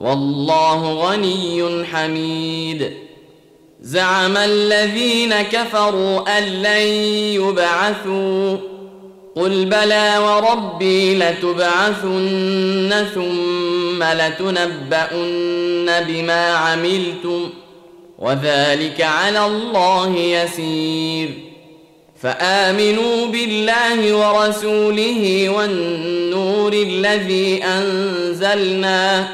والله غني حميد. زعم الذين كفروا أن لن يبعثوا. قل بلى وربي لتبعثن ثم لتنبؤن بما عملتم وذلك على الله يسير. فآمنوا بالله ورسوله والنور الذي أنزلنا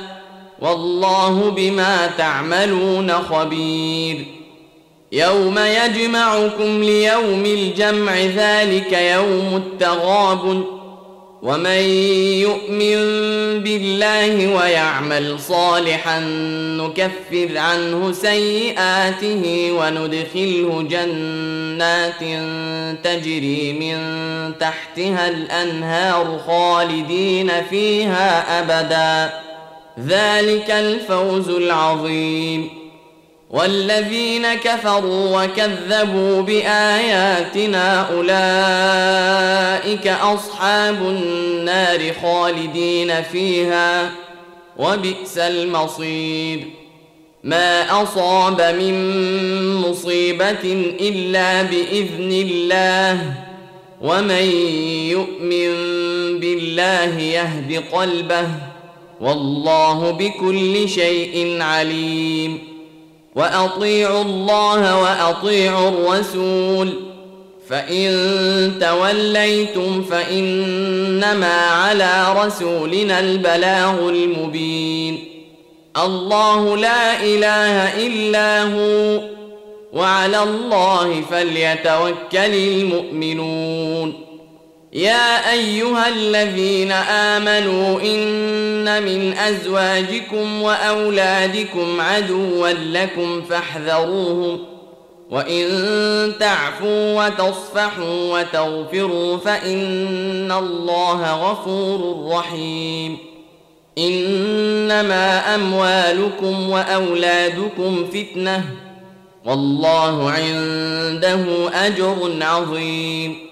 والله بما تعملون خبير. يوم يجمعكم ليوم الجمع ذلك يوم التغاب ومن يؤمن بالله ويعمل صالحا نكفر عنه سيئاته وندخله جنات تجري من تحتها الأنهار خالدين فيها أبدا. ذلك الفوز العظيم. والذين كفروا وكذبوا بآياتنا أولئك أصحاب النار خالدين فيها وبئس المصير. ما أصاب من مصيبة إلا بإذن الله ومن يؤمن بالله يهد قلبه. والله بكل شيء عليم. وأطيعوا الله وأطيعوا الرسول. فإن توليتم فإنما على رسولنا البلاغ المبين. الله لا إله إلا هو. وعلى الله فليتوكل المؤمنون. يا أيها الذين آمنوا إن من أزواجكم وأولادكم عدوا لكم فاحذروهم وإن تعفوا وتصفحوا وتغفروا فإن الله غفور رحيم إنما أموالكم وأولادكم فتنة والله عنده أجر عظيم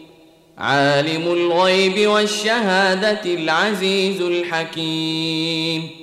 عالم الغيب والشهادة العزيز الحكيم.